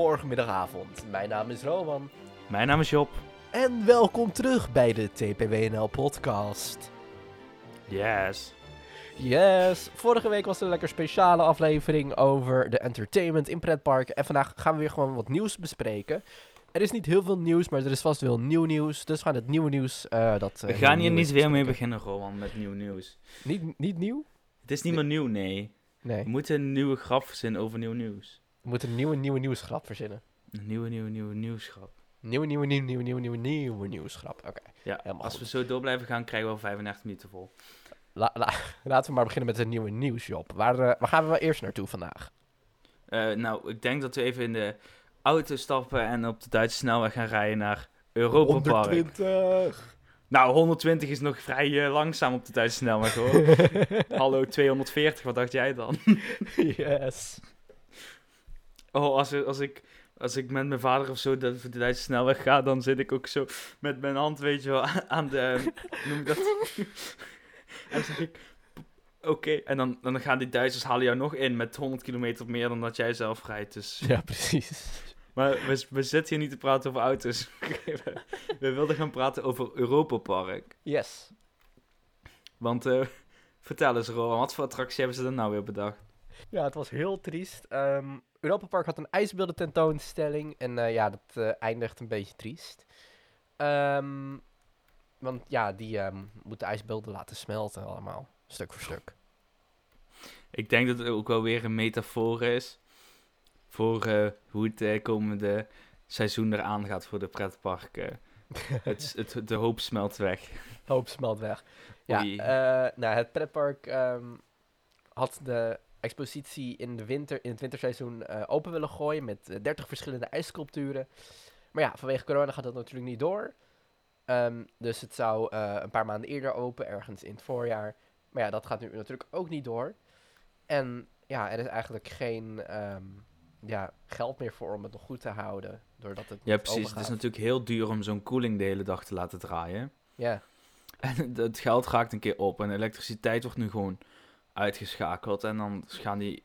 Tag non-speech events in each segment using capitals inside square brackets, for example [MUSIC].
Een hele goede morgen, middag, avond. Mijn naam is Roman. Mijn naam is Job. En welkom terug bij de TPWNL podcast. Yes. Yes, vorige week was er een lekker speciale aflevering over de entertainment in pretparken. En vandaag gaan we weer gewoon wat nieuws bespreken. Er is niet heel veel nieuws, maar er is vast wel nieuw nieuws. Dus we gaan het nieuwe nieuws... eh dat, We eh, gaan heel hier niet weer mee beginnen, Roman, met nieuw nieuws. Niet, niet nieuw? Het is niet meer nieuw, nee. Nee. We moeten een nieuwe grap verzinnen over nieuw nieuws. We moeten een nieuwe, nieuwe nieuwsgrap verzinnen. Een nieuwe, nieuwe, nieuwe nieuwsgrap. Nieuwe, nieuwe, nieuwe, nieuwe, nieuwe, nieuwe, nieuwe nieuwsgrap. Oké. Ja, Helemaal als goed. we zo door blijven gaan, krijgen we al 35 minuten vol. La- la- [LAUGHS] laten we maar beginnen met een nieuwe nieuwsjob. Waar, eh, waar gaan we wel eerst naartoe vandaag? Eh, nou, ik denk dat we even in de auto stappen en op de Duitse snelweg gaan rijden naar Europa Park. 120. Nou, 120 is nog vrij eh, langzaam op de Duitse snelweg, hoor. [LAUGHS] Hallo, 240, wat dacht jij dan? yes. Oh, als, er- als, ik, als ik met mijn vader of zo de, de Duitse snelweg ga, dan zit ik ook zo met mijn hand, weet je wel, [LAUGHS] aan de... noem ik dat? [LAUGHS] en dan zeg ik... Oké, en dan, dan gaan die Duitsers halen jou nog in met 100 kilometer meer dan dat jij zelf rijdt. Dus. Ja, precies. Maar we, we zitten hier niet te praten over auto's. we, [LAUGHS] we wilden gaan praten over Europa Park. Yes. Want eh, vertel eens, Rowan, wat voor attractie hebben ze er nou weer bedacht? Ja, het was heel triest. Ehm Europa Park had een ijsbeelden tentoonstelling. En eh, ja, dat eh, eindigt een beetje triest. Ehm, want ja, die ehm moeten ijsbeelden laten smelten allemaal. Stuk voor stuk. Ik denk dat het ook wel weer een metafoor is voor eh, hoe het komende seizoen eraan gaat voor de pretparken. [LAUGHS] het, het, de hoop smelt weg. Hoop smelt weg. Ja, nou, het pretpark ehm, had de expositie in, de winter, in het winterseizoen eh, open willen gooien met eh, 30 verschillende ijssculpturen. Maar ja, vanwege corona gaat dat natuurlijk niet door. Ehm, dus het zou eh, een paar maanden eerder open, ergens in het voorjaar. Maar ja, dat gaat nu natuurlijk ook niet door. En ja, er is eigenlijk geen ehm, ja, geld meer voor om het nog goed te houden. Doordat het Ja, precies. Het is natuurlijk heel duur om zo'n koeling de hele dag te laten draaien. Ja, [LAUGHS] En het geld raakt een keer op en elektriciteit wordt nu gewoon uitgeschakeld. En dan gaan die...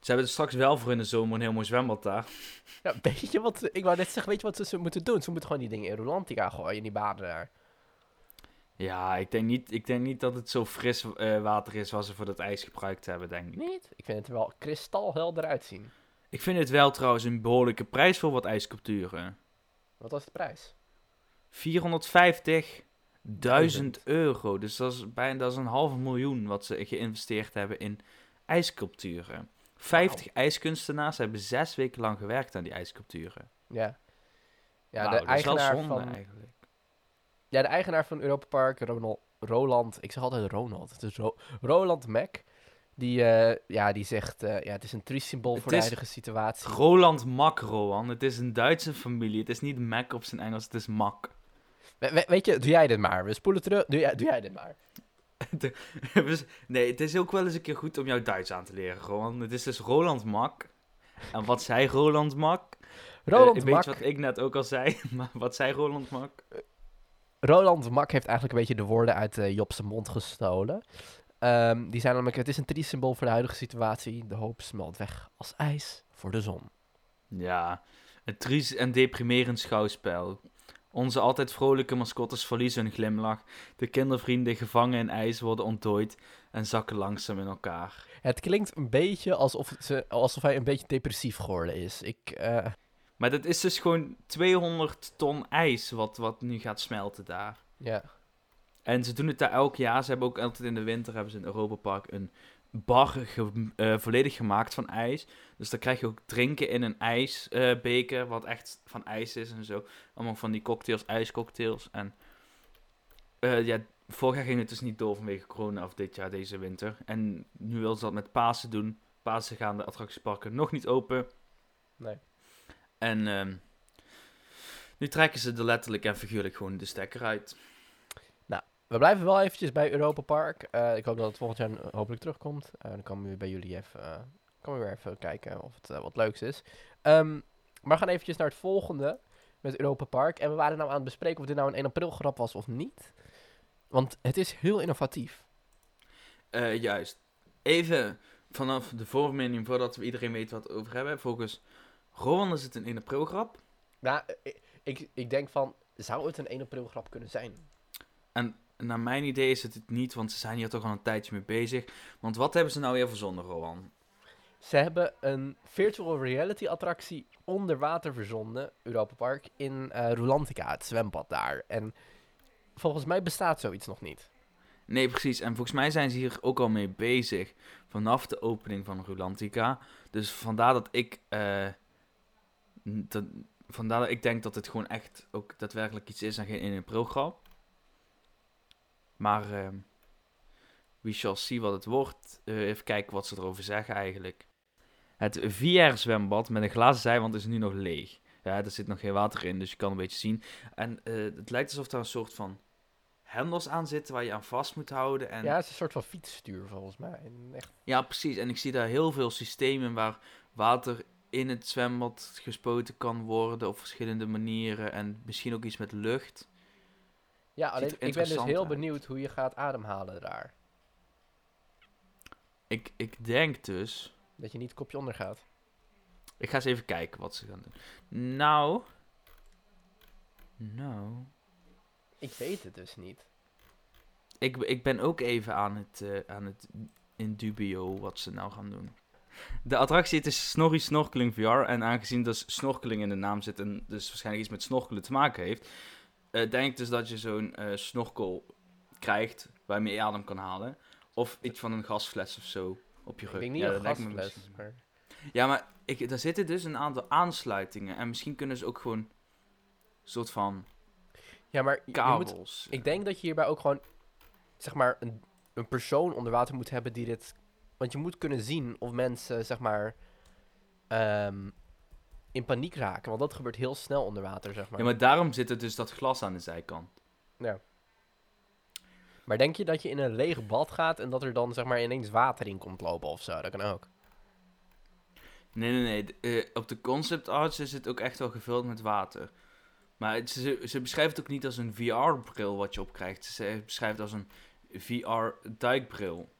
Ze hebben er straks wel voor in de zomer een heel mooi zwembad daar. [LAUGHS] Ja, weet je wat, ik wou net zeggen, weet je wat ze- moeten doen? Ze moeten gewoon die dingen in Rolantica gooien, in die baden daar. Ja, ik denk niet, ik denk niet dat het zo fris eh, water is wat ze voor dat ijs gebruikt hebben, denk ik. Niet? Ik vind het er wel kristalhelder uitzien. Ik vind het wel trouwens een behoorlijke prijs voor wat ijssculpturen. Wat was de prijs? 450.000 euro. Dus dat is bijna dat is een halve miljoen wat ze geïnvesteerd hebben in ijssculpturen. 50 ijskunstenaars hebben zes weken lang gewerkt aan die ijssculpturen. Ja. Ja, Nou, de, eigenaar zonde van, eigenlijk. ja, de eigenaar van Europa Park, Ronald, Roland, ik zeg altijd Ronald, het is Ro- Roland Mack. Die, eh, ja, die zegt, eh, ja, het is een triest symbool Het voor de huidige situatie. Roland Mak, Rowan. Het is een Duitse familie. Het is niet Mac op zijn Engels, het is Mak. We- we- weet je, doe jij dit maar. We spoelen terug. Doe jij, doe jij dit maar. [LAUGHS] [LAUGHS] Nee, het is ook wel eens een keer goed om jou Duits aan te leren, Rowan. Het is dus Roland Mak. En wat zei Roland Mak? Roland Eh, weet je wat ik net ook al zei? [LAUGHS] Maar wat zei Roland Mak? Roland Mak heeft eigenlijk een beetje de woorden uit eh Job's mond gestolen. Ehm, die zijn namelijk, het is een triest symbool voor de huidige situatie. De hoop smelt weg als ijs voor de zon. Ja, een triest en deprimerend schouwspel. Onze altijd vrolijke mascottes verliezen hun glimlach. De kindervrienden gevangen in ijs worden onttooid en zakken langzaam in elkaar. Het klinkt een beetje alsof, ze, alsof hij een beetje depressief geworden is. Ik, eh, Maar dat is dus gewoon 200 ton ijs wat, wat nu gaat smelten daar. ja. En ze doen het daar elk jaar. Ze hebben ook altijd in de winter hebben ze in Europa Park een bar ge- eh, volledig gemaakt van ijs. Dus dan krijg je ook drinken in een ijsbeker, wat echt van ijs is en zo. Allemaal van die cocktails, ijscocktails. En eh, ja, vorig jaar ging het dus niet door vanwege corona of dit jaar, deze winter. En nu wil ze dat met Pasen doen. Pasen gaan de attractieparken nog niet open. Nee. En ehm, nu trekken ze er letterlijk en figuurlijk gewoon de stekker uit. We blijven wel eventjes bij Europa Park. Eh, ik hoop dat het volgend jaar eh, hopelijk terugkomt. Eh, dan komen we bij jullie even, eh, komen we weer even kijken of het wat leuks is. Ehm, maar we gaan eventjes naar het volgende met Europa Park. En we waren nou aan het bespreken of dit nou een 1 april grap was of niet. Want het is heel innovatief. Juist. Even vanaf de voormening, voordat we iedereen weet wat we over hebben. Volgens Rowan is het een 1 april grap. Nou, ik, ik, ik denk van, zou het een 1 april grap kunnen zijn? En naar mijn idee is het het niet, want ze zijn hier toch al een tijdje mee bezig. Want wat hebben ze nou weer verzonnen, Rowan? Ze hebben een virtual reality attractie onder water verzonnen, Europa Park, in eh Rulantica, het zwembad daar. En volgens mij bestaat zoiets nog niet. Nee, precies. En volgens mij zijn ze hier ook al mee bezig vanaf de opening van Rulantica. Dus vandaar dat ik, eh, dat, vandaar dat ik denk dat het gewoon echt ook daadwerkelijk iets is en geen 1 april grap. Maar ehm we shall see wat het wordt. Eh, even kijken wat ze erover zeggen eigenlijk. Het VR-zwembad met een glazen zijwand is nu nog leeg. Ja, er zit nog geen water in, dus je kan een beetje zien. En eh, het lijkt alsof er een soort van hendels aan zitten waar je aan vast moet houden. En Ja, het is een soort van fietsstuur volgens mij. Echt, Ja, precies. En ik zie daar heel veel systemen waar water in het zwembad gespoten kan worden op verschillende manieren. En misschien ook iets met lucht. Ja, alleen ik ben dus heel uit. benieuwd hoe je gaat ademhalen daar. Ik, ik denk dus. Dat je niet kopje onder gaat. Ik ga eens even kijken wat ze gaan doen. Nou. Nou. Ik weet het dus niet. Ik, ik ben ook even aan het, eh, aan het in dubio wat ze nou gaan doen. De attractie het is Snorri Snorkeling VR. En aangezien dus snorkeling in de naam zit en dus waarschijnlijk iets met snorkelen te maken heeft, eh, denk dus dat je zo'n eh, snorkel krijgt waarmee je adem kan halen. Of iets van een gasfles of zo op je rug. Ik denk niet Ja, een gasfles. Maar... Ja, maar ik, daar zitten dus een aantal aansluitingen. En misschien kunnen ze ook gewoon een soort van Ja, maar je- je moet, kabels. ik denk dat je hierbij ook gewoon, zeg maar, een, een persoon onder water moet hebben die dit... Want je moet kunnen zien of mensen, zeg maar, ehm, in paniek raken. Want dat gebeurt heel snel onder water, zeg maar. Ja, maar daarom zit er dus dat glas aan de zijkant. Maar denk je dat je in een leeg bad gaat en dat er dan, zeg maar, ineens water in komt lopen of zo? Dat kan ook. Nee, nee, nee. eh, op de concept arts is het ook echt wel gevuld met water. Maar het, ze, ze beschrijft het ook niet als een VR-bril wat je opkrijgt. Ze beschrijft het als een VR-duikbril.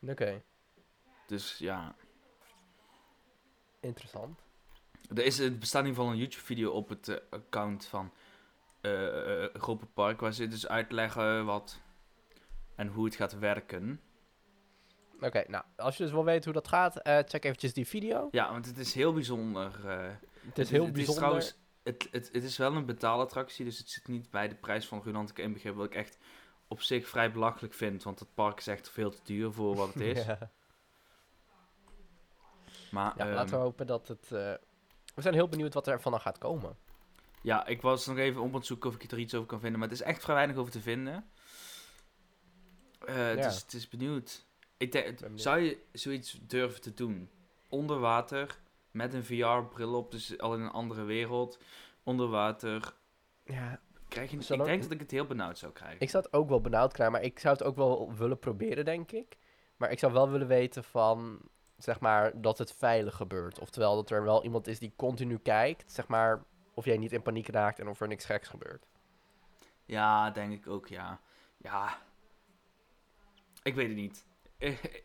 Oké, Dus ja, interessant. Er, is, er bestaat in ieder geval een YouTube-video op het eh, account van eh eh, Gropen Park... waar ze dus uitleggen wat en hoe het gaat werken. Oké, nou, als je dus wil weten hoe dat gaat, eh, check eventjes die video. Ja, want het is heel bijzonder. eh, Het is heel het bijzonder. Is trouwens, het, het, het is wel een betaalattractie, dus het zit niet bij de prijs van Rulantica inbegrepen. Wat ik echt op zich vrij belachelijk vind, want het park is echt veel te duur voor wat het is. [LAUGHS] ja, Maar Ja, ehm, laten we hopen dat het... eh, we zijn heel benieuwd wat er van gaat komen. ja, ik was nog even op aan het zoeken of ik er iets over kan vinden, maar het is echt vrij weinig over te vinden. Ja. Dus het is benieuwd. Ik denk, ben benieuwd. zou je zoiets durven te doen? Onder water, met een VR-bril op, dus al in een andere wereld. Onder water. Ja, Krijg je, ik denk dat ik het heel benauwd zou krijgen. ik zou het ook wel benauwd krijgen, maar ik zou het ook wel willen proberen, denk ik. Maar ik zou wel willen weten van, zeg maar, dat het veilig gebeurt. Oftewel, dat er wel iemand is die continu kijkt, zeg maar, of jij niet in paniek raakt en of er niks geks gebeurt. Ja, denk ik ook, ja. Ja. Ik weet het niet.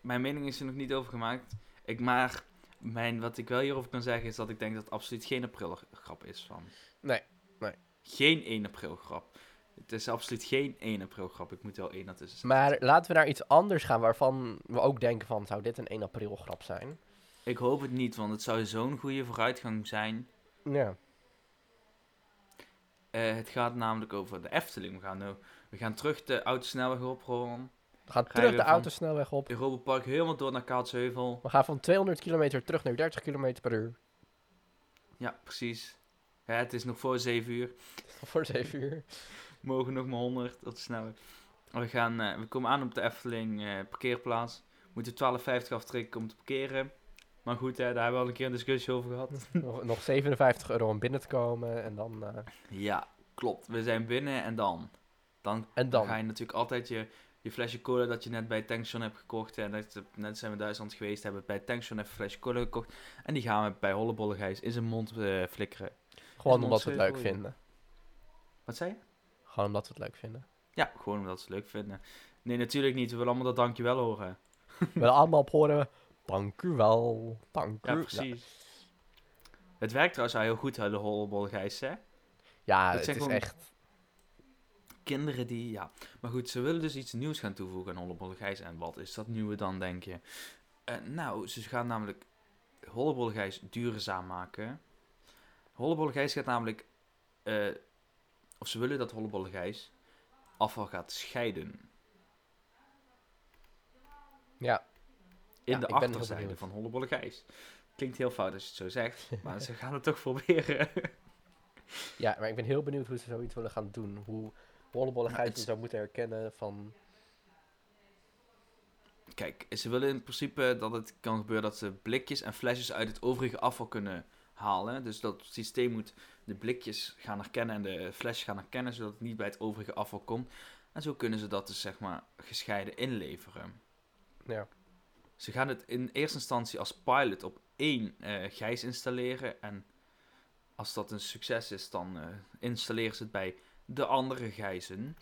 Mijn mening is er nog niet over gemaakt. Ik, maar mijn, wat ik wel hierover kan zeggen is dat ik denk dat het absoluut geen april grap is van. Nee, nee. Geen 1 april grap. Het is absoluut geen 1 april grap. Ik moet wel één ertussen zetten. Maar laten we naar iets anders gaan waarvan we ook denken van, zou dit een 1 april grap zijn? Ik hoop het niet, want het zou zo'n goede vooruitgang zijn. Ja. Eh, het gaat namelijk over de Efteling. We gaan, nu, we gaan terug de oude snelweg oprollen. We gaan terug de autosnelweg op. Europa Park helemaal door naar Kaatsheuvel. We gaan van 200 kilometer terug naar 30 kilometer per uur. Ja, precies. Ja, het is nog voor 7 uur. Voor 7 uur. [LAUGHS] mogen nog maar 100 tot snelweg. We, gaan, eh, we komen aan op de Efteling eh, parkeerplaats. Moeten 12,50 aftrekken om te parkeren. Maar goed, hè, daar hebben we al een keer een discussie over gehad. [LAUGHS] nog, nog 57 euro om binnen te komen en dan... eh, ja, klopt. We zijn binnen en dan? Dan, en dan? ga je natuurlijk altijd je, je flesje cola dat je net bij tankstation hebt gekocht. En dat, net zijn we in Duitsland geweest, hebben we bij tankstation even een flesje cola gekocht. En die gaan we bij Hollebolle in zijn mond flikkeren. Gewoon is omdat we het leuk vinden. Wat zei je? Gewoon omdat we het leuk vinden. Ja, gewoon omdat ze het leuk vinden. Nee, natuurlijk niet. We willen allemaal dat dankjewel horen. We willen allemaal op horen. Dank u wel. Dank u. Ja, precies. Het werkt trouwens al heel goed, hè, de Hollebol hè? Ja, Dat het is gewoon- echt... Kinderen die, ja. Maar goed, ze willen dus iets nieuws gaan toevoegen aan Hollebol Gijs. En wat is dat nieuwe dan, denk je? Eh, nou, ze gaan namelijk Hollebol Gijs duurzaam maken. Hollebol Gijs gaat namelijk... eh, of ze willen dat Hollebol Gijs afval gaat scheiden. Ja, In Ja, de achterzijde van Hollebolle Gijs. Klinkt heel fout als je het zo zegt, [LAUGHS] maar ze gaan het toch proberen. [LAUGHS] ja, maar ik ben heel benieuwd hoe ze zoiets willen gaan doen. Hoe Rollenbollen Ja, Gijs het- zou moeten herkennen van... Kijk, ze willen in principe dat het kan gebeuren dat ze blikjes en flesjes uit het overige afval kunnen halen. Dus dat systeem moet de blikjes gaan herkennen en de flesjes gaan herkennen, zodat het niet bij het overige afval komt. En zo kunnen ze dat dus zeg maar gescheiden inleveren. Ja, Ze gaan het in eerste instantie als pilot op één eh gijs installeren. En als dat een succes is, dan eh, installeren ze het bij de andere gijzen.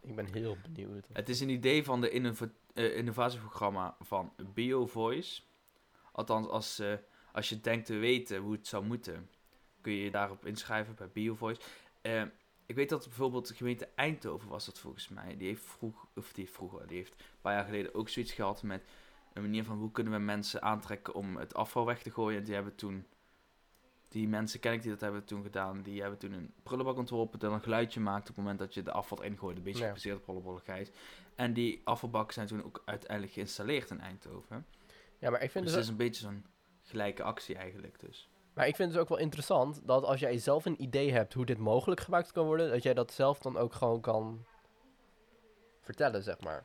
ik ben heel benieuwd. Het is een idee van de innova- eh, innovatieprogramma van BioVoice. Althans, als, eh, als je denkt te weten hoe het zou moeten, kun je je daarop inschrijven bij BioVoice. Eh, ik weet dat bijvoorbeeld de gemeente Eindhoven was dat volgens mij. Die heeft, vroeg, of die heeft vroeger, die heeft een paar jaar geleden ook zoiets gehad met een manier van hoe kunnen we mensen aantrekken om het afval weg te gooien. En die hebben toen, die mensen ken ik die dat hebben toen gedaan, die hebben toen een prullenbak ontworpen dat een geluidje maakt op het moment dat je de afval erin gooit. Een beetje Ja. gebaseerd op rollenbollen gijs. En die afvalbakken zijn toen ook uiteindelijk geïnstalleerd in Eindhoven. Ja, maar ik vind Dus dus het is een beetje zo'n gelijke actie eigenlijk dus. Maar ik vind het dus ook wel interessant dat als jij zelf een idee hebt hoe dit mogelijk gemaakt kan worden, dat jij dat zelf dan ook gewoon kan vertellen, zeg maar.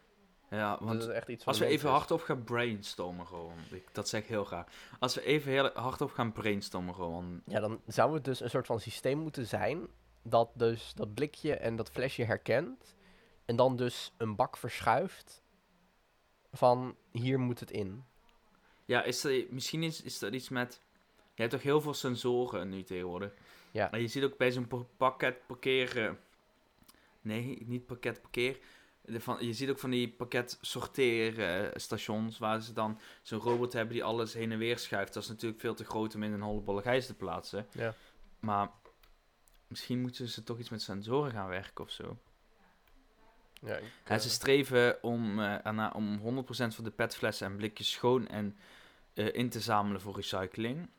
Ja, Want want dat is echt iets als we even hardop gaan brainstormen gewoon, ik, dat zeg ik heel graag. Als we even heel hardop gaan brainstormen gewoon, Ja, dan zou het dus een soort van systeem moeten zijn dat dus dat blikje en dat flesje herkent en dan dus een bak verschuift van hier moet het in. Ja, is er, misschien is, is er iets met... Je hebt toch heel veel sensoren nu tegenwoordig. Ja. En je ziet ook bij zo'n pa- pakket parkeren... Nee, niet pakket parkeer. De Van, je ziet ook van die pakket sorteerstations... waar ze dan zo'n robot hebben die alles heen en weer schuift. Dat is natuurlijk veel te groot om in een hollebolle gijs te plaatsen. Ja. Maar misschien moeten ze toch iets met sensoren gaan werken of zo. Ja, ik, Ja, ze streven om, erna- om 100% van de petflessen en blikjes schoon en eh, in te zamelen voor recycling.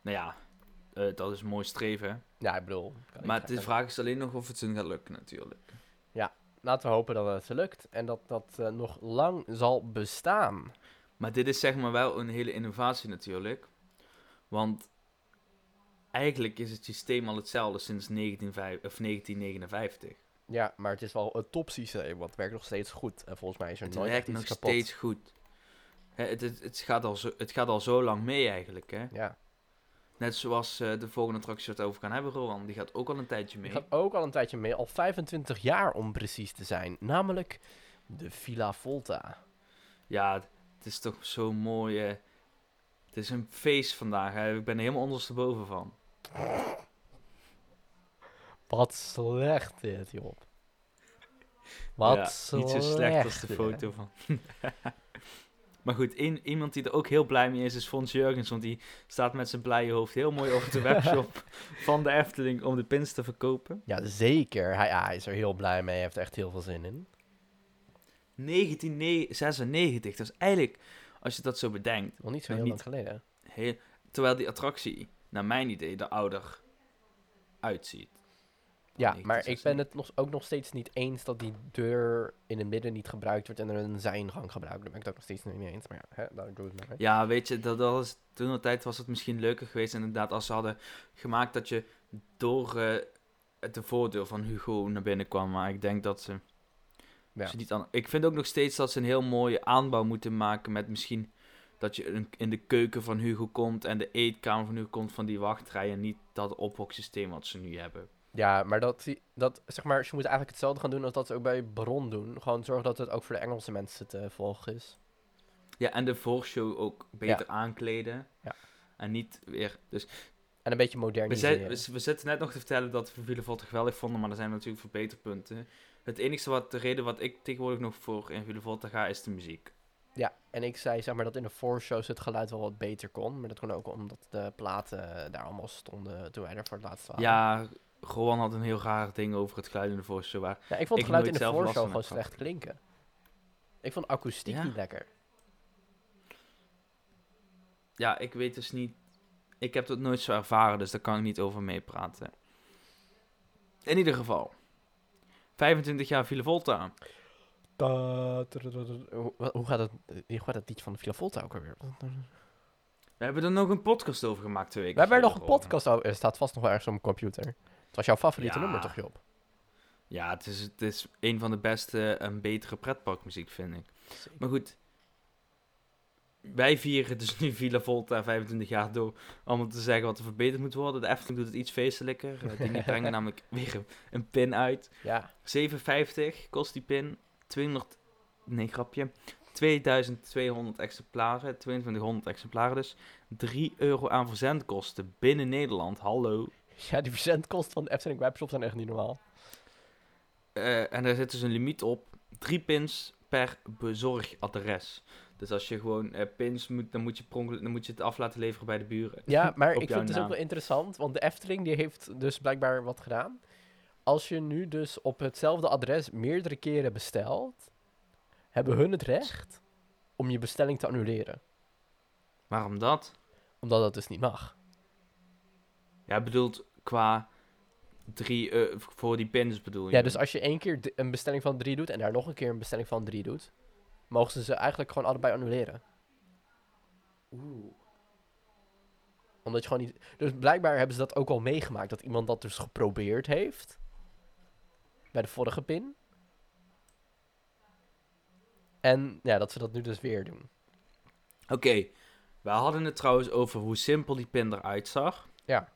Nou ja, eh, dat is een mooi streven. ja, ik bedoel. Maar de vraag is alleen nog of het hun gaat lukken natuurlijk. Laten we hopen dat het lukt en dat dat eh, nog lang zal bestaan. Maar dit is zeg maar wel een hele innovatie natuurlijk. Want eigenlijk is het systeem al hetzelfde sinds 1905 of 1959. Ja, maar het is wel een topsysteem, want het werkt nog steeds goed. En volgens mij is er Het nooit werkt nog kapot. steeds goed. Het, het, het, gaat al zo, het gaat al zo lang mee eigenlijk. Hè? Ja, Net zoals eh, de volgende attractie waar we het over gaan hebben, Rowan. Die gaat ook al een tijdje mee. die gaat ook al een tijdje mee, al 25 jaar om precies te zijn. Namelijk de Villa Volta. Ja, het is toch zo mooi. eh. Het is een feest vandaag. Hè. Ik ben er helemaal ondersteboven van. [LAUGHS] Wat slecht dit, joh. Wat Ja. Niet zo slecht als de foto van. [LAUGHS] maar goed, een- iemand die er ook heel blij mee is, is Fons Jurgens. Want die staat met zijn blije hoofd heel mooi over de webshop [LAUGHS] van de Efteling om de pins te verkopen. Ja, zeker. Hij, hij is er heel blij mee. Hij heeft er echt heel veel zin in. 1996, dat is eigenlijk, als je dat zo bedenkt, Nog niet zo heel niet. lang geleden. heel, terwijl die attractie, naar mijn idee, er ouder uitziet. Ja, Nee, maar het ik ben het nog, ook nog steeds niet eens dat die deur in het midden niet gebruikt wordt en er een zijngang gebruikt. Daar ben ik het ook nog steeds niet mee eens. Maar ja, hè, daar doe ik het maar. mee. Ja, weet je, dat, was, toen de tijd was het misschien leuker geweest inderdaad als ze hadden gemaakt dat je door eh, de voordeur van Hugo naar binnen kwam. Maar ik denk dat ze, Ja. ze niet aan... Ik vind ook nog steeds dat ze een heel mooie aanbouw moeten maken met misschien dat je in de keuken van Hugo komt en de eetkamer van Hugo komt van die wachtrij en niet dat ophoksysteem wat ze nu hebben. Ja, maar dat, dat, zeg maar, ze moeten eigenlijk hetzelfde gaan doen als dat ze ook bij Bron doen. Gewoon zorgen dat het ook voor de Engelse mensen te volgen is. Ja, en de voorshow ook beter aankleden. Ja. En niet weer... Dus En een beetje We, moderniseren. zijn, we, we zitten net nog te vertellen dat we Villevol geweldig vonden, maar er zijn natuurlijk verbeterpunten. Het enige wat, de reden wat ik tegenwoordig nog voor in Villevol ga, is de muziek. Ja, en ik zei zeg maar dat in de voorshows het geluid wel wat beter kon. Maar dat kon ook omdat de platen daar allemaal stonden toen wij er voor het laatst waren. Ja, Rowan had een heel raar ding over het geluid in de voorshow. Waar... Ja, ik vond het geluid in de voorshow van gewoon slecht klinken. Ik vond akoestiek Ja? niet lekker. Ja, ik weet dus niet... Ik heb dat nooit zo ervaren, dus daar kan ik niet over meepraten. In ieder geval. 25 jaar Villa Volta. Hoe, hoe gaat het, hoe gaat het liedje van de Villa Volta ook alweer? We hebben er nog een podcast over gemaakt twee We weken hebben er nog een podcast over. Er staat vast nog wel ergens op mijn computer. Het was jouw favoriete Ja. nummer toch, Job? Ja, het is, het is een van de beste en betere pretparkmuziek, vind ik. Maar goed. Wij vieren dus nu Villa Volta 25 jaar door om te zeggen wat er verbeterd moet worden. De Efteling doet het iets feestelijker. Eh, [LAUGHS] die brengen namelijk weer een, een pin uit. Ja. 7,50 kost die pin. 200, nee grapje. 2200 exemplaren, 2200 exemplaren dus. 3 euro aan verzendkosten binnen Nederland. Hallo. Ja, die verzendkosten van de Efteling webshop zijn echt niet normaal. Eh, en daar zit dus een limiet op. 3 pins per bezorgadres. Dus als je gewoon eh, pins moet, dan moet je, dan moet je het af laten leveren bij de buren. Ja, [LAUGHS] maar ik vind het dus ook wel interessant, want de Efteling die heeft dus blijkbaar wat gedaan. Als je nu dus op hetzelfde adres meerdere keren bestelt, hebben hun het recht om je bestelling te annuleren. Waarom dat? Omdat dat dus niet mag. Ja, bedoelt qua 3 eh, voor die pins bedoel je? Ja, dus als je één keer een bestelling van drie doet en daar nog een keer een bestelling van drie doet, mogen ze ze eigenlijk gewoon allebei annuleren. Oeh. Omdat je gewoon niet... Dus blijkbaar hebben ze dat ook al meegemaakt, dat iemand dat dus geprobeerd heeft. Bij de vorige pin. En ja, dat ze dat nu dus weer doen. Oké, we hadden het trouwens over hoe simpel die pin eruit zag. Ja.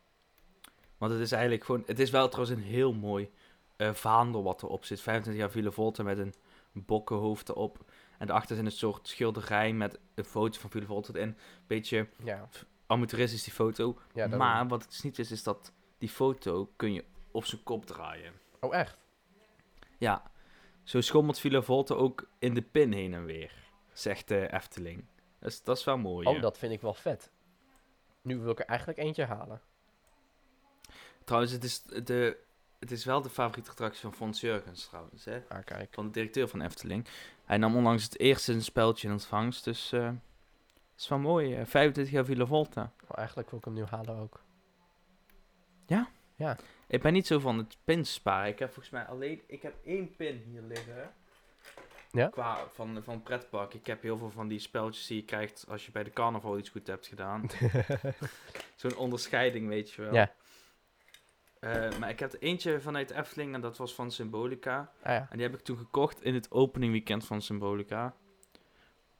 Want het is eigenlijk gewoon... Het is wel trouwens een heel mooi eh vaandel wat erop zit. 25 jaar Villa Volta met een bokkenhoofd erop. En daarachter zit een soort schilderij met een foto van Villa Volta erin. Beetje Ja, amateuristisch die foto. ja dat- maar wat ik dus niet wist is dat die foto kun je op zijn kop draaien. Oh, echt? Ja, zo schommelt Villa Volta ook in de pin heen en weer, zegt de Efteling. Dus dat is wel mooi. Oh, hè. dat vind ik wel vet. Nu wil ik er eigenlijk eentje halen. Trouwens, het is, de, het is wel de favoriete attractie van Fons Jurgens trouwens, hè? Ah, kijk. van de directeur van Efteling. Hij nam onlangs het eerste een speltje in ontvangst, dus eh is wel mooi. eh, 25 jaar Villa Volta. Oh, eigenlijk wil ik hem nu halen ook. Ik ben niet zo van het pins sparen. Ik heb volgens mij alleen, ik heb één pin hier liggen. Ja? Qua van, van pretpark. Ik heb heel veel van die speltjes die je krijgt als je bij de carnaval iets goed hebt gedaan. [LAUGHS] Zo'n onderscheiding, weet je wel. Ja. Eh, maar ik heb er eentje vanuit Efteling en dat was van Symbolica. Ah ja. En die heb ik toen gekocht in het opening weekend van Symbolica.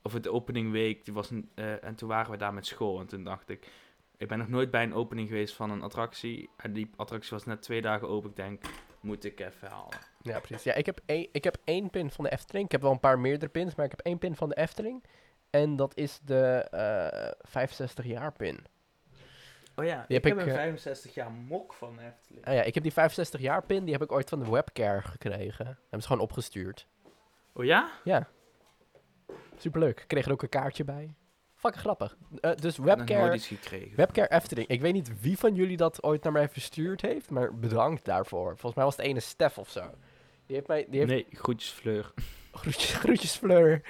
Of het opening week. Die was een, eh, en toen waren we daar met school. En toen dacht ik, ik ben nog nooit bij een opening geweest van een attractie. En die attractie was net twee dagen open. Ik denk, moet ik even halen. Ja, precies. Ja, ik heb, één, ik heb één pin van de Efteling. Ik heb wel een paar meerdere pins, maar ik heb één pin van de Efteling. En dat is de eh 65 jaar pin. Oh ja, Die ik heb heb ik, een eh, 65 jaar mok van Efteling. Ah ja, ik heb die 65 jaar pin, die heb ik ooit van de webcare gekregen. Hebben ze gewoon opgestuurd. Oh ja? Ja. Superleuk. Ik kreeg er ook een kaartje bij. Fucking grappig. Eh, dus webcare, iets gekregen. webcare Efteling. Ik weet niet wie van jullie dat ooit naar mij verstuurd heeft, maar bedankt daarvoor. Volgens mij was het ene Stef of zo. Die heeft mij, die heeft Nee, groetjes Fleur. Groetjes, groetjes Fleur.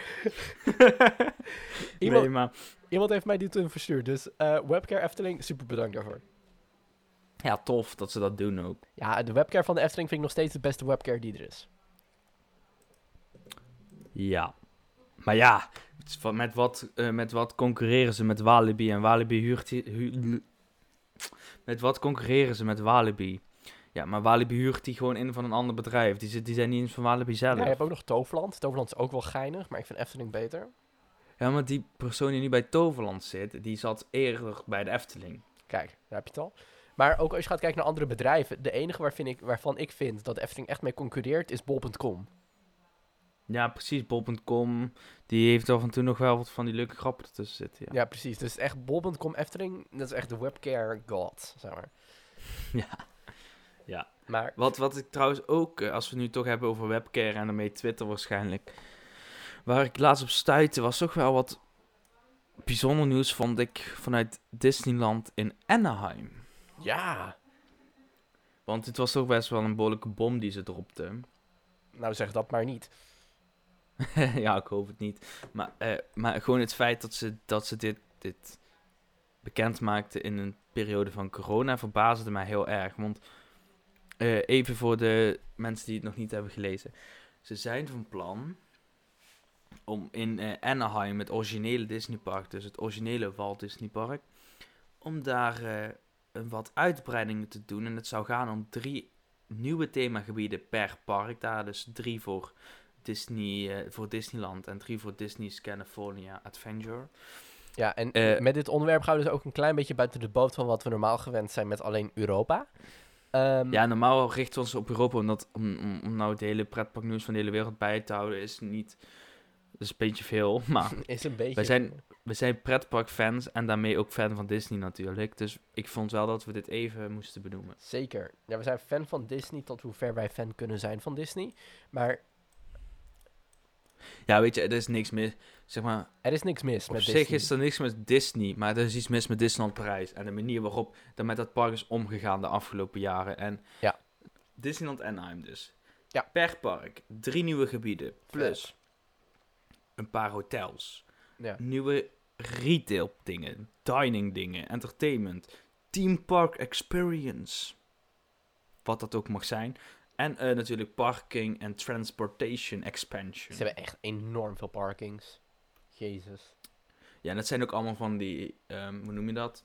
[LAUGHS] Iemand, Nee, maar... iemand heeft mij die toen verstuurd. Dus eh, webcare Efteling, super bedankt daarvoor. Ja, tof dat ze dat doen ook. Ja, de webcare van de Efteling vind ik nog steeds de beste webcare die er is. Ja. Maar ja, met wat, eh, met wat concurreren ze met Walibi en Walibi huurt... hu- met wat concurreren ze met Walibi? Ja, maar Walibi huurt die gewoon in van een ander bedrijf. Die, die zijn niet eens van Walibi zelf. Ja, je hebt ook nog Toverland. Toverland is ook wel geinig, maar ik vind Efteling beter. Ja, maar die persoon die nu bij Toverland zit, die zat eerder bij de Efteling. Kijk, daar heb je het al. Maar ook als je gaat kijken naar andere bedrijven. De enige waar vind ik, waarvan ik vind dat de Efteling echt mee concurreert is bol.com. Ja, precies. Bol.com, die heeft af en toe nog wel wat van die leuke grappen ertussen zitten. Ja, precies. Dus echt bol.com Efteling, dat is echt de webcare god, zeg maar. [LAUGHS] ja. Ja. Maar Wat, wat ik trouwens ook, eh, als we nu toch hebben over webcare en daarmee Twitter waarschijnlijk. waar ik laatst op stuitte was toch wel wat bijzonder nieuws, vond ik, vanuit Disneyland in Anaheim. Ja. Want het was toch best wel een behoorlijke bom die ze dropte. Nou, zeg dat maar niet. [LAUGHS] ja, ik hoop het niet. Maar, eh, maar gewoon het feit dat ze, dat ze dit, dit bekend maakte in een periode van corona verbaasde mij heel erg. Want eh, even voor de mensen die het nog niet hebben gelezen. Ze zijn van plan om in eh, Anaheim, het originele Disneypark, dus het originele Walt Disney Park, om daar eh, een wat uitbreidingen te doen. En het zou gaan om drie nieuwe themagebieden per park. Daar dus drie voor, Disney, voor Disneyland en drie voor Disney's California Adventure. Ja, en met dit onderwerp gaan we dus ook een klein beetje buiten de boot van wat we normaal gewend zijn met alleen Europa. Ehm, Ja, normaal richten we ons op Europa, omdat om, om, om nou het hele pretparknieuws van de hele wereld bij te houden is niet... Dat is een beetje veel, [LAUGHS] maar [LAUGHS] is een beetje... wij zijn, we zijn pretparkfans en daarmee ook fan van Disney natuurlijk. Dus ik vond wel dat we dit even moesten benoemen. Zeker. Ja, we zijn fan van Disney tot hoe ver wij fan kunnen zijn van Disney. Maar Ja, weet je, er is niks mis. Zeg maar, er is niks mis op met zich Disney. is er niks met Disney, maar er is iets mis met Disneyland Parijs. En de manier waarop er met dat park is omgegaan de afgelopen jaren. En Ja. Disneyland Anaheim dus. Ja. Per park, drie nieuwe gebieden, plus een paar hotels. Ja. nieuwe retail dingen, dining dingen, entertainment, theme park experience. Wat dat ook mag zijn. En eh, natuurlijk parking en transportation expansion. Ze hebben echt enorm veel parkings. Jezus. Ja, en dat zijn ook allemaal van die, ehm, hoe noem je dat?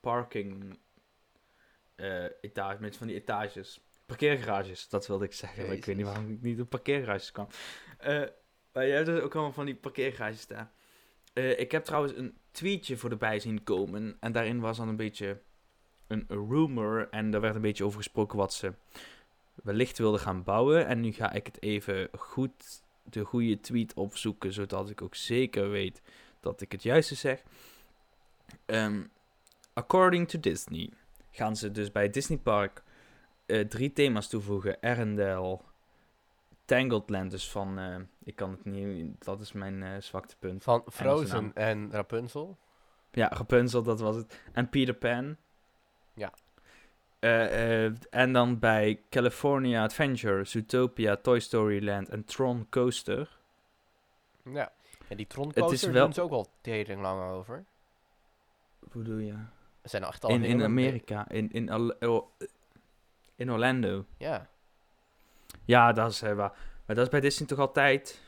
Parking eh etage, met van die etages. Parkeergarages, dat wilde ik zeggen. Ik weet niet waarom ik niet op parkeergarages kwam. Eh, maar je hebt dus ook allemaal van die parkeergarages daar. Eh, ik heb trouwens een tweetje voor erbij zien komen. En daarin was dan een beetje een rumor. En daar werd een beetje over gesproken wat ze wellicht wilden gaan bouwen. En nu ga ik het even goed, de goede tweet opzoeken. Zodat ik ook zeker weet dat ik het juiste zeg. Ehm, according to Disney gaan ze dus bij Disney Park eh, drie thema's toevoegen. Arendelle, Tangled Land, dus van... eh, ik kan het niet... Dat is mijn eh zwaktepunt. Van naam. Frozen en Rapunzel. Ja, Rapunzel, dat was het. En Peter Pan. Ja. Eh, eh, en dan bij California Adventure, Zootopia, Toy Story Land en Tron Coaster. Ja. En die Tron coaster wel- doen ze ook al tering lang over. Hoe doe je? Ze zijn echt al In, heel in Amerika, in, in, Al- oh, in Orlando. Ja. Ja, dat is, eh, waar. maar dat is bij Disney toch altijd...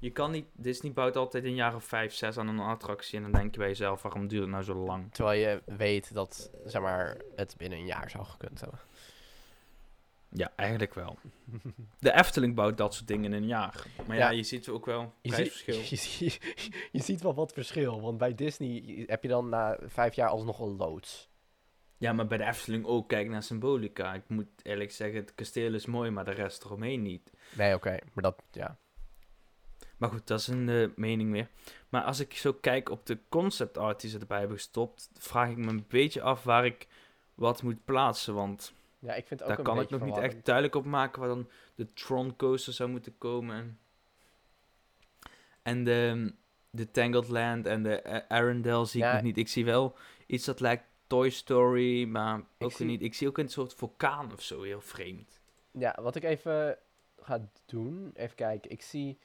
Je kan niet... Disney bouwt altijd een jaar of vijf, zes aan een attractie. En dan denk je bij jezelf, waarom duurt het nou zo lang? Terwijl je weet dat zeg maar, het binnen een jaar zou gekund hebben. Ja, eigenlijk wel. [LAUGHS] De Efteling bouwt dat soort dingen in een jaar. Maar ja, Ja. je ziet ook wel Je prijsverschil. [LAUGHS] je, ziet, je ziet wel wat verschil. Want bij Disney heb je dan na vijf jaar alsnog een loods. Ja, maar bij de Efteling ook. Kijk naar Symbolica. Ik moet eerlijk zeggen, het kasteel is mooi, maar de rest eromheen niet. Nee, oké. Maar dat, ja. Maar goed, dat is een eh, mening meer. Maar als ik zo kijk op de concept art die ze erbij hebben gestopt, vraag ik me een beetje af waar ik wat moet plaatsen. Want Ja, ik vind ook daar een kan ik nog niet echt duidelijk op maken waar dan de Tron coaster zou moeten komen. En de, de Tangled Land en de Arendelle zie ik nog niet. Ik zie wel iets dat lijkt Toy Story, maar ook zie- niet. Ik zie ook een soort vulkaan of zo, heel vreemd. Ja, wat ik even ga doen, even kijken. Ik zie,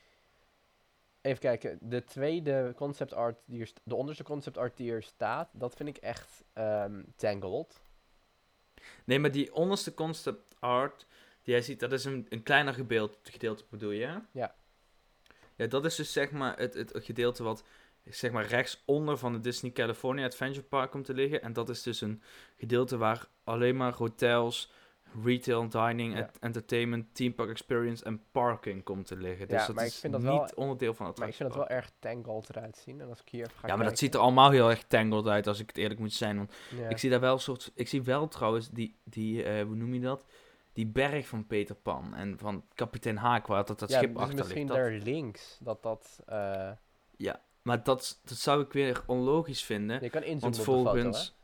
even kijken, de tweede concept art, die er de onderste concept art die er staat, dat vind ik echt ehm, Tangled. Nee, maar die onderste concept art die jij ziet, dat is een, een kleiner gedeelte, gedeelte bedoel je? Ja. Ja, dat is dus zeg maar het, het gedeelte wat zeg maar rechtsonder van de Disney California Adventure Park komt te liggen. En dat is dus een gedeelte waar alleen maar hotels, retail, dining, Ja. entertainment, theme park experience en parking komt te liggen. Dus Ja, dat maar ik is vind dat niet wel- onderdeel van het Maar ik vind het wel erg Tangled eruit zien. En als ik hier ga Ja, maar dat ziet er allemaal heel erg tangled uit, als ik het eerlijk moet zijn. Want Ja. ik zie daar wel een soort. Ik zie wel trouwens die, die eh, hoe noem je dat? Die berg van Peter Pan en van kapitein Haak, waar dat, dat ja, schip dus achter misschien ligt. Dat, daar links, dat dat... eh, ja, maar dat, dat zou ik weer onlogisch vinden. je kan inzoomen want op de foto, volgens.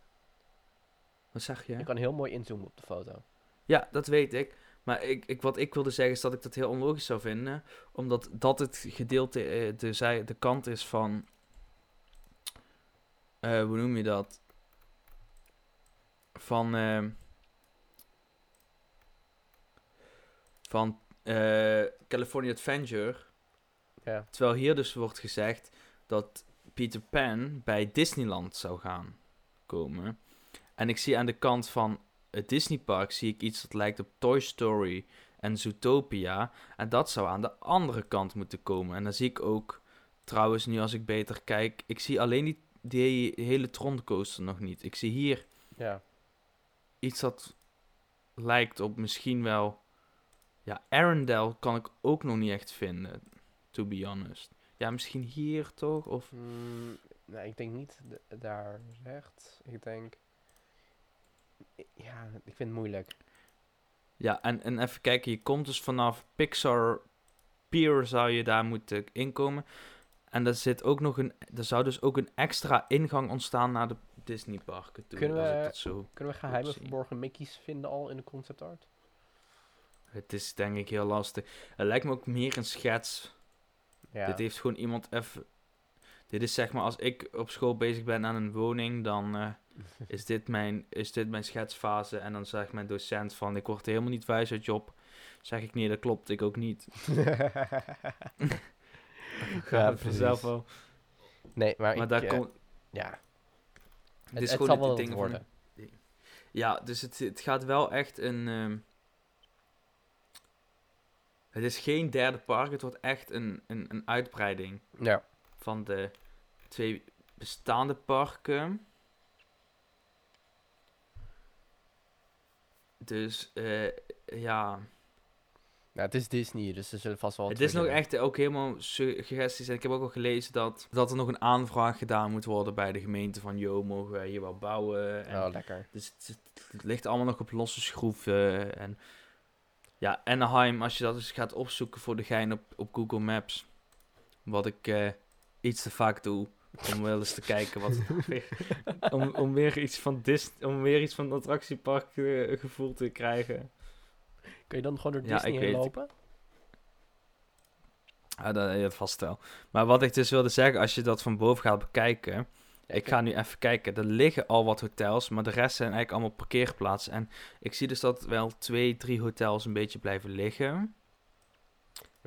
Wat zeg je? Je kan heel mooi inzoomen op de foto. Ja, dat weet ik. Maar ik, ik, wat ik wilde zeggen is dat ik dat heel onlogisch zou vinden. Omdat dat het gedeelte, eh, de, zij, de kant is van... eh, hoe noem je dat? Van... ehm, van eh, California Adventure. Ja. Terwijl hier dus wordt gezegd dat Peter Pan bij Disneyland zou gaan komen. En ik zie aan de kant van het Disneypark zie ik iets dat lijkt op Toy Story en Zootopia. En dat zou aan de andere kant moeten komen. En dan zie ik ook, trouwens nu als ik beter kijk, ik zie alleen die, die hele Tron coaster nog niet. Ik zie hier Ja. iets dat lijkt op misschien wel... Ja, Arendelle kan ik ook nog niet echt vinden, to be honest. Ja, misschien hier toch? Of Mm, nee, ik denk niet daar rechts. Ik denk... Ja, ik vind het moeilijk. Ja, en, en even kijken, je komt dus vanaf Pixar Pier zou je daar moeten inkomen. En er zit ook nog een, er zou dus ook een extra ingang ontstaan naar de Disney parken toe. Kunnen we- dat zo. Kunnen we geheime verborgen Mickey's vinden al in de concept art? Het is denk ik heel lastig. Het lijkt me ook meer een schets. Ja. Dit heeft gewoon iemand even. Dit is zeg maar als ik op school bezig ben aan een woning, dan eh, [LAUGHS] is, dit mijn, is dit mijn schetsfase. En dan zegt mijn docent van ik word er helemaal niet wijs uit job. Zeg ik nee, dat klopt, ik ook niet. Ga het vanzelf wel. nee, maar, Maar ik, daar eh, komt. Ja. Het is het gewoon zal ding van- worden. Ja, dus het, het gaat wel echt een. ehm, het is geen derde park, het wordt echt een, een, een uitbreiding Ja. Van de twee bestaande parken. Dus eh, ja, het is Disney, dus er zullen vast wel het is nog echt ook helemaal suggesties. En ik heb ook al gelezen dat, dat er nog een aanvraag gedaan moet worden bij de gemeente van... ...joh, mogen wij hier wel bouwen? En Oh, lekker. Dus het, het- het ligt allemaal nog op losse schroeven. En ja, Anaheim, als je dat eens gaat opzoeken voor de gein op, op Google Maps. Wat ik eh, iets te vaak doe. Om wel eens te kijken wat weer, om, om weer iets van Disney, om weer iets van het attractiepark eh, gevoel te krijgen. Kun je dan gewoon door Ja, Disney heen weet- lopen? Ah, dat, ja, dat vast wel. Maar wat ik dus wilde zeggen, als je dat van boven gaat bekijken. Ik ga nu even kijken. Er liggen al wat hotels, maar de rest zijn eigenlijk allemaal parkeerplaatsen. En ik zie dus dat wel twee, drie hotels een beetje blijven liggen.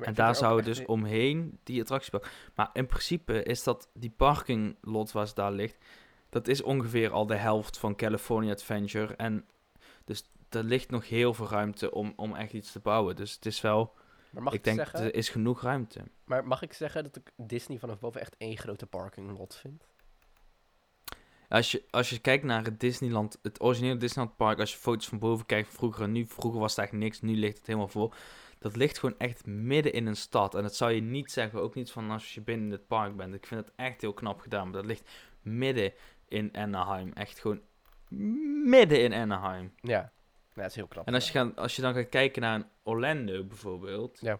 En daar zou dus niet- omheen die attractiepark. Maar in principe is dat die parkinglot waar ze daar ligt, dat is ongeveer al de helft van California Adventure. En dus er ligt nog heel veel ruimte om, om echt iets te bouwen. Dus het is wel, Maar mag ik ik, denk, zeggen, er is genoeg ruimte. maar mag ik zeggen dat ik Disney vanaf boven echt één grote parking lot vind? Als je, als je kijkt naar het Disneyland, het originele Disneyland Park, als je foto's van boven kijkt van vroeger en nu, vroeger was het eigenlijk niks, nu ligt het helemaal vol. Dat ligt gewoon echt midden in een stad. En dat zou je niet zeggen, ook niet van als je binnen het park bent. Ik vind het echt heel knap gedaan, maar dat ligt midden in Anaheim. Echt gewoon midden in Anaheim. Ja, ja dat is heel knap. En als je, gaat, als je dan gaat kijken naar een Orlando bijvoorbeeld, Ja.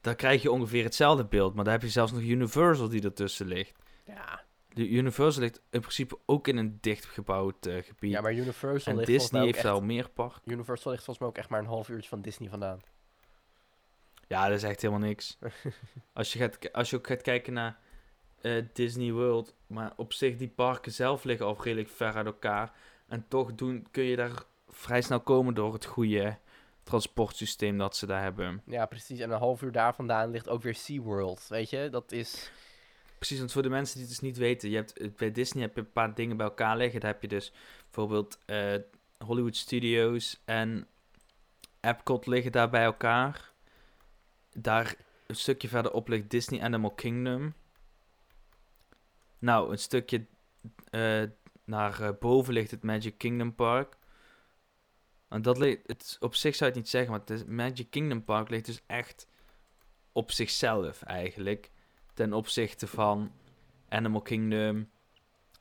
dan krijg je ongeveer hetzelfde beeld. Maar dan heb je zelfs nog Universal die ertussen ligt. Ja. De Universal ligt in principe ook in een dichtgebouwd eh, gebied. ja, maar Universal en ligt Disney heeft al meer park. Universal ligt volgens mij ook echt maar een half uurtje van Disney vandaan. Ja, dat is echt helemaal niks. [LAUGHS] als, je gaat, als je ook gaat kijken naar eh, Disney World, maar op zich die parken zelf liggen al redelijk ver uit elkaar. En toch doen, kun je daar vrij snel komen door het goede transportsysteem dat ze daar hebben. Ja, precies. En een half uur daar vandaan ligt ook weer SeaWorld. Weet je, dat is... Precies, want voor de mensen die het dus niet weten, je hebt, eh, bij Disney heb je een paar dingen bij elkaar liggen. Daar heb je dus bijvoorbeeld eh, Hollywood Studios en Epcot liggen daar bij elkaar. Daar een stukje verderop ligt Disney Animal Kingdom. Nou, een stukje eh, naar boven ligt het Magic Kingdom Park. En dat ligt, het, op zich zou je het niet zeggen, maar het Magic Kingdom Park ligt dus echt op zichzelf eigenlijk ten opzichte van Animal Kingdom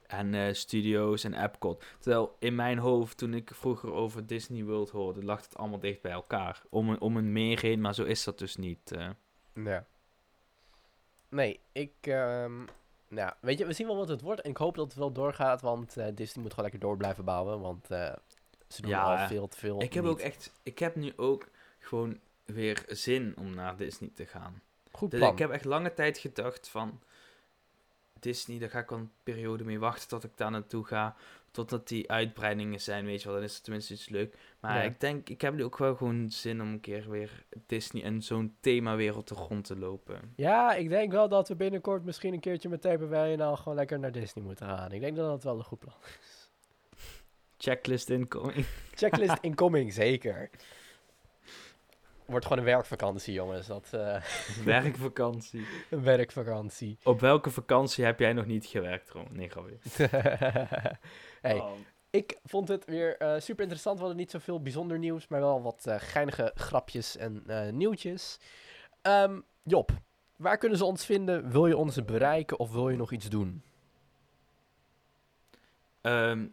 en eh, Studios en Epcot. Terwijl in mijn hoofd, toen ik vroeger over Disney World hoorde, lag het allemaal dicht bij elkaar. Om een, om een meer heen, maar zo is dat dus niet. eh. Ja. Nee, ik... ehm, nou, weet je, we zien wel wat het wordt. En ik hoop dat het wel doorgaat, want eh, Disney moet gewoon lekker door blijven bouwen. Want Ze doen Ja, al veel te veel. Ik heb niet. ook echt, ik heb nu ook gewoon weer zin om naar Disney te gaan. Goed Dus plan. ik heb echt lange tijd gedacht van Disney, daar ga ik al een periode mee wachten tot ik daar naartoe ga. Totdat die uitbreidingen zijn, weet je wel, dan is het tenminste iets leuk. Maar Ja. ik denk, ik heb nu ook wel gewoon zin om een keer weer Disney en zo'n themawereld te grond te lopen. Ja, ik denk wel dat we binnenkort misschien een keertje met TPW gewoon lekker naar Disney moeten gaan. Ik denk dat dat wel een goed plan is. Checklist incoming. Checklist [LAUGHS] incoming, zeker. Wordt gewoon een werkvakantie, jongens. Dat, eh, [LAUGHS] Werkvakantie. een [LAUGHS] werkvakantie. Op welke vakantie heb jij nog niet gewerkt, Ron? Nee, grapje. [LAUGHS] hey, Oh. ik vond het weer eh, super interessant. We hadden niet zoveel bijzonder nieuws, maar wel wat eh, geinige grapjes en eh, nieuwtjes. Ehm, Job, waar kunnen ze ons vinden? Wil je ons bereiken of wil je nog iets doen? Ehm,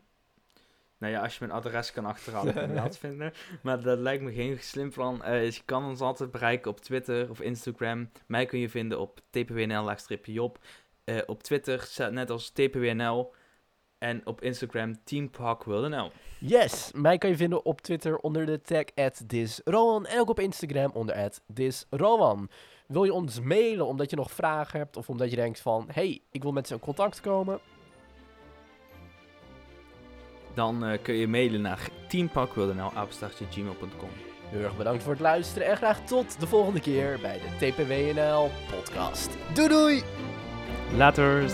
nou ja, als je mijn adres kan achterhalen, [LAUGHS] kan vinden. Maar dat lijkt me geen slim plan. Eh, dus je kan ons altijd bereiken op Twitter of Instagram. Mij kun je vinden op tpwnl-job. Eh, op Twitter, staat net als tpwnl. En op Instagram, teamparkwildenl. Yes, mij kan je vinden op Twitter onder de tag @disrowan en ook op Instagram onder @disrowan. Wil je ons mailen omdat je nog vragen hebt of omdat je denkt van, hey, ik wil met ze in contact komen? Dan eh, kun je mailen naar teamparkwildenl.gmail.com Heel erg bedankt voor het luisteren en graag tot de volgende keer bij de TPWNL podcast. Doei doei! Laters!